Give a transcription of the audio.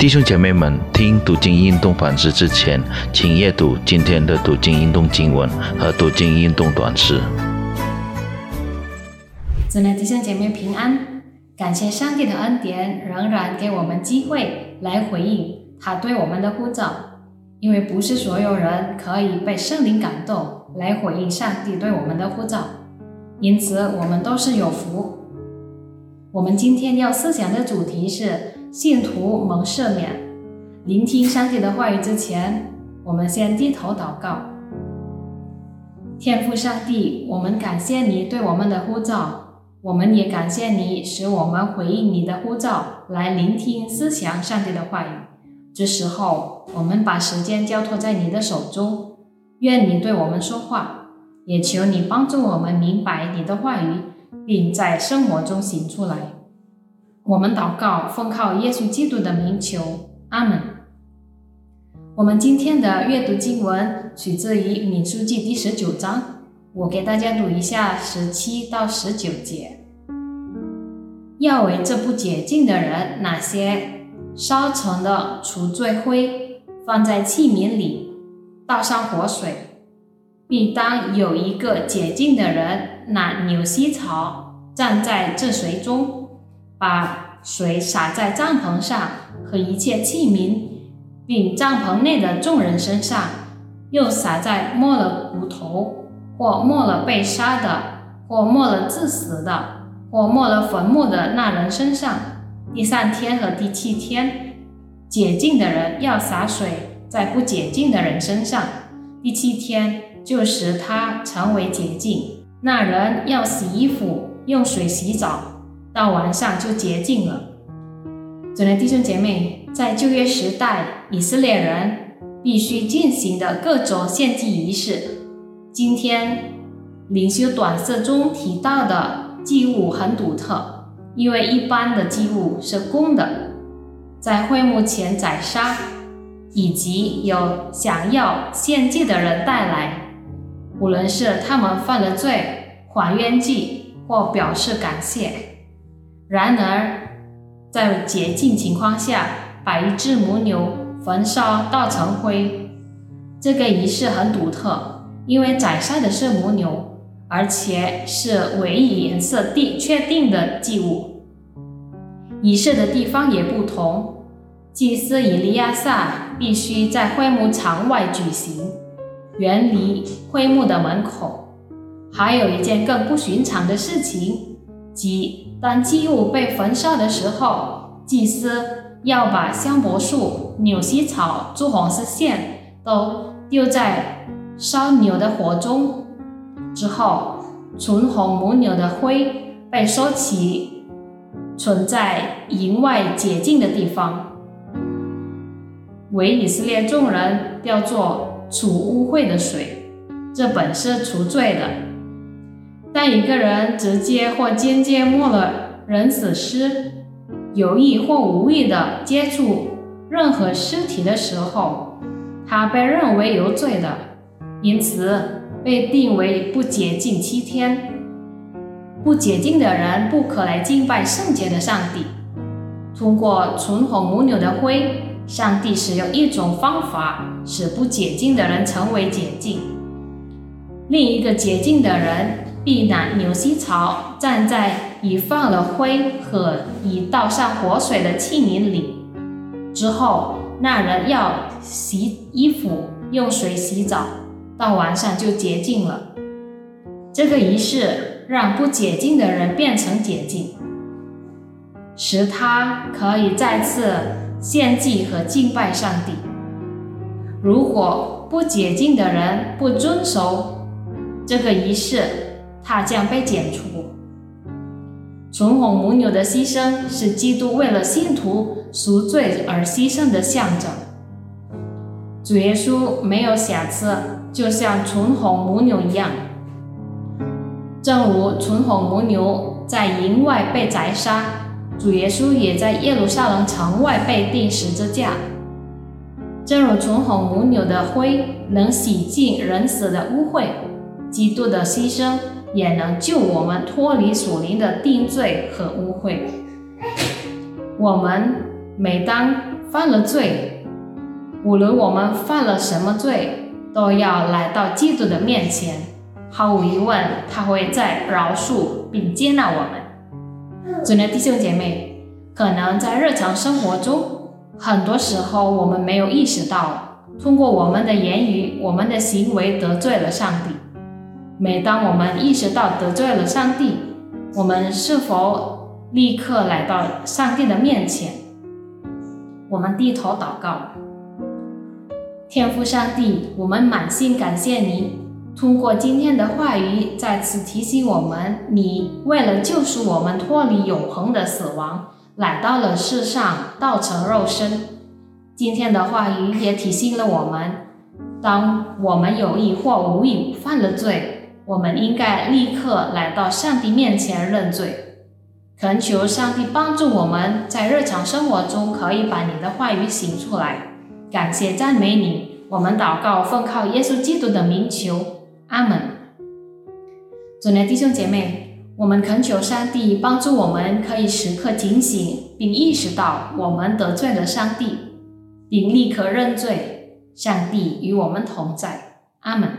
弟兄姐妹们，听读经运动反思之前，请阅读今天的读经运动经文和读经运动短诗。真的弟兄姐妹平安，感谢上帝的恩典，仍然给我们机会来回应他对我们的呼召。因为不是所有人可以被圣灵感动来回应上帝对我们的呼召，因此我们都是有福。我们今天要思想的主题是。信徒蒙赦免，聆听上帝的话语之前，我们先低头祷告。天父上帝，我们感谢你对我们的呼召，我们也感谢你使我们回应你的呼召，来聆听思想上帝的话语。这时候，我们把时间交托在你的手中，愿你对我们说话，也求你帮助我们明白你的话语，并在生活中行出来。我们祷告，奉靠耶稣基督的名求，阿门。我们今天的阅读经文取自于《民书记》第十九章，我给大家读一下十七到十九节。要为这不洁净的人，哪些烧成的除罪灰放在器皿里，倒上活水，并当有一个洁净的人拿牛膝草站在这水中。把水洒在帐篷上和一切器皿，并帐篷内的众人身上，又洒在没了骨头或没了被杀的或没了致死的或没了坟墓的那人身上。第三天和第七天，解禁的人要洒水在不解禁的人身上。第七天就使他成为洁净。那人要洗衣服，用水洗澡。到晚上就洁净了。尊的弟兄姐妹，在旧约时代，以色列人必须进行的各种献祭仪式，今天灵修短册中提到的祭物很独特，因为一般的祭物是公的，在会幕前宰杀，以及有想要献祭的人带来，无论是他们犯了罪，还冤祭或表示感谢。然而，在洁净情况下，把一只母牛焚烧到成灰，这个仪式很独特，因为宰杀的是母牛，而且是唯一颜色定确定的祭物。仪式的地方也不同，祭司以利亚撒必须在会幕场外举行，远离会幕的门口。还有一件更不寻常的事情，即。当祭物被焚烧的时候，祭司要把香柏树、纽西草、朱红丝线都丢在烧牛的火中。之后，纯红母牛的灰被收起，存在营外洁净的地方，为以色列众人叫做除污秽的水，这本是除罪的。当一个人直接或间接摸了人死尸，有意或无意的接触任何尸体的时候，他被认为有罪的，因此被定为不洁净七天。不洁净的人不可来敬拜圣洁的上帝。通过纯红母牛的灰，上帝使用一种方法使不洁净的人成为洁净。另一个洁净的人。必拿牛膝草站在已放了灰和已倒上活水的器皿里，之后那人要洗衣服，用水洗澡，到晚上就洁净了。这个仪式让不洁净的人变成洁净，使他可以再次献祭和敬拜上帝。如果不洁净的人不遵守这个仪式，他将被剪除。纯红母牛的牺牲是基督为了信徒赎罪而牺牲的象征。主耶稣没有瑕疵，就像纯红母牛一样。正如纯红母牛在营外被宰杀，主耶稣也在耶路撒冷城外被钉十字架。正如纯红母牛的灰能洗净人死的污秽，基督的牺牲。也能救我们脱离属灵的定罪和污秽。我们每当犯了罪，无论我们犯了什么罪，都要来到基督的面前。毫无疑问，他会在饶恕并接纳我们。尊的弟兄姐妹，可能在日常生活中，很多时候我们没有意识到，通过我们的言语、我们的行为得罪了上帝。每当我们意识到得罪了上帝，我们是否立刻来到上帝的面前？我们低头祷告，天父上帝，我们满心感谢你，通过今天的话语再次提醒我们，你为了救赎我们脱离永恒的死亡，来到了世上，道成肉身。今天的话语也提醒了我们，当我们有意或无意犯了罪。我们应该立刻来到上帝面前认罪，恳求上帝帮助我们在日常生活中可以把你的话语行出来。感谢赞美你，我们祷告奉靠耶稣基督的名求，阿门。尊爱弟兄姐妹，我们恳求上帝帮助我们，可以时刻警醒，并意识到我们得罪了上帝，并立刻认罪。上帝与我们同在，阿门。